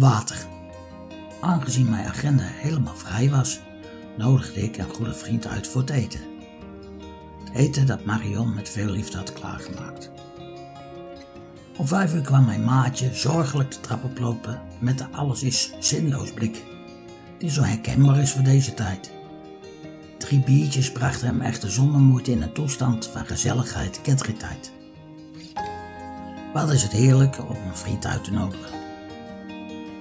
Water. Aangezien mijn agenda helemaal vrij was, nodigde ik een goede vriend uit voor het eten. Het eten dat Marion met veel liefde had klaargemaakt. Om vijf uur kwam mijn maatje zorgelijk de trap oplopen met de alles is zinloos blik, die zo herkenbaar is voor deze tijd. Drie biertjes brachten hem echter zonder moeite in een toestand van gezelligheid ketteriteit. Wat is het heerlijk om een vriend uit te nodigen.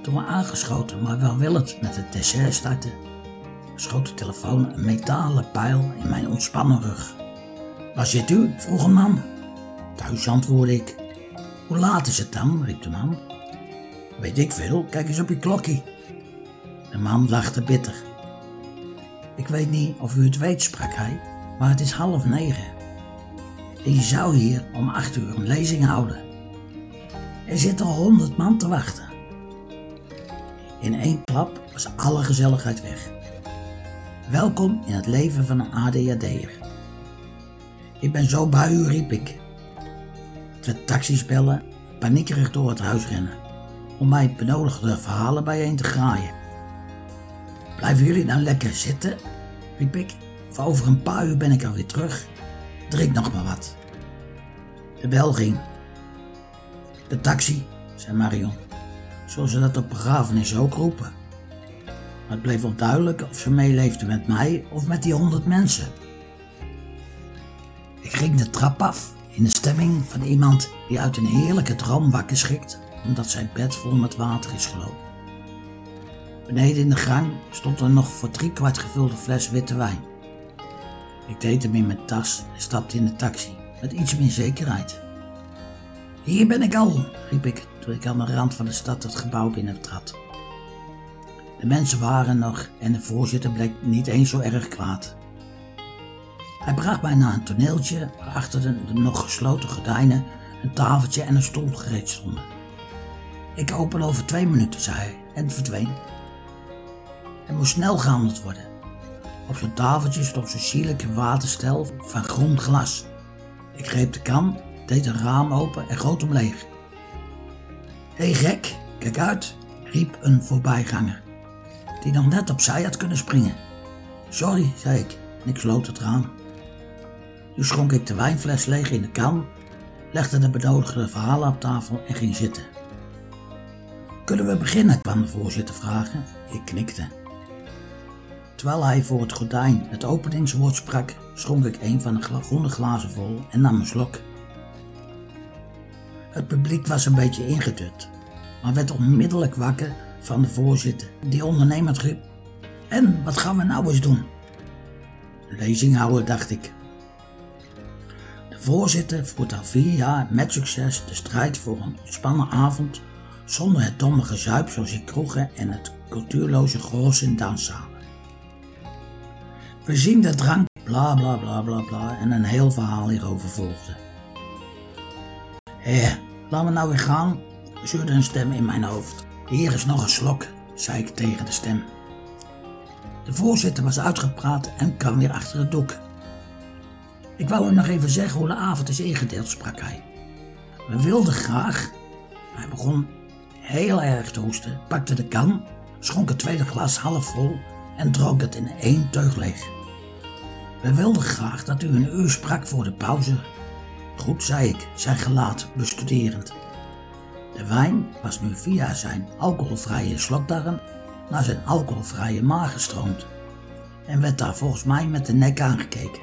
Toen we aangeschoten, maar welwillend met het dessert startten, schoot de telefoon een metalen pijl in mijn ontspannen rug. Waar zit u? vroeg een man. Thuis antwoordde ik. Hoe laat is het dan? riep de man. Weet ik veel, kijk eens op je klokje. De man lachte bitter. Ik weet niet of u het weet, sprak hij, maar het is half negen. En zou hier om acht uur een lezing houden. Er zitten honderd man te wachten. In één klap was alle gezelligheid weg. Welkom in het leven van een ADHD'er. Ik ben zo bij u, riep ik. Twee taxis bellen, paniekerig door het huis rennen, om mij benodigde verhalen bijeen te graaien. Blijven jullie nou lekker zitten? riep ik. Voor over een paar uur ben ik alweer terug. Drink nog maar wat. De bel ging. De taxi, zei Marion, zoals ze dat op begrafenis ook roepen. Maar het bleef onduidelijk of ze meeleefde met mij of met die honderd mensen. Ik ging de trap af in de stemming van iemand die uit een heerlijke droom wakker schrikt omdat zijn bed vol met water is gelopen. Beneden in de gang stond er nog voor drie kwart gevulde fles witte wijn. Ik deed hem in mijn tas en stapte in de taxi met iets meer zekerheid. Hier ben ik al, riep ik ik aan de rand van de stad het gebouw binnentrad. De mensen waren nog en de voorzitter bleek niet eens zo erg kwaad. Hij bracht mij naar een toneeltje waar achter de, nog gesloten gordijnen een tafeltje en een stoel gereed stonden. Ik open over twee minuten, zei hij en verdween. Het moest snel gehandeld worden. Op zo'n tafeltje stond een sierlijke waterstel van groen glas. Ik greep de kan, deed een raam open en goot hem leeg. Hey gek, kijk uit, riep een voorbijganger, die nog net opzij had kunnen springen. Sorry, zei ik en ik sloot het raam. Nu schonk ik de wijnfles leeg in de kan, legde de benodigde verhalen op tafel en ging zitten. Kunnen we beginnen? kwam de voorzitter vragen. Ik knikte. Terwijl hij voor het gordijn het openingswoord sprak, schonk ik een van de groene glazen vol en nam een slok. Het publiek was een beetje ingedut, maar werd onmiddellijk wakker van de voorzitter, die ondernemer riep. En wat gaan we nou eens doen? Lezing houden, dacht ik. De voorzitter voert al vier jaar met succes de strijd voor een ontspannen avond zonder het domme gezuip zoals in kroegen en het cultuurloze geros in danszalen. We zien de drank, bla bla bla bla bla en een heel verhaal hierover volgde. Hé, laten we nou weer gaan, zeurde een stem in mijn hoofd. Hier is nog een slok, zei ik tegen de stem. De voorzitter was uitgepraat en kwam weer achter het doek. Ik wou u nog even zeggen hoe de avond is ingedeeld, sprak hij. We wilden graag. Hij begon heel erg te hoesten, pakte de kan, schonk het tweede glas half vol en dronk het in één teug leeg. We wilden graag dat u een uur sprak voor de pauze. Goed, zei ik, zijn gelaat bestuderend. De wijn was nu via zijn alcoholvrije slokdarm naar zijn alcoholvrije maag gestroomd en werd daar volgens mij met de nek aangekeken.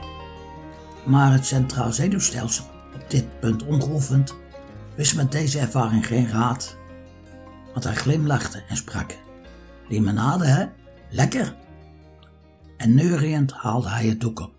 Maar het centraal zenuwstelsel, op dit punt ongeoefend, wist met deze ervaring geen raad. Want hij glimlachte en sprak: Limonade, hè? Lekker! En neuriënd haalde hij het doek op.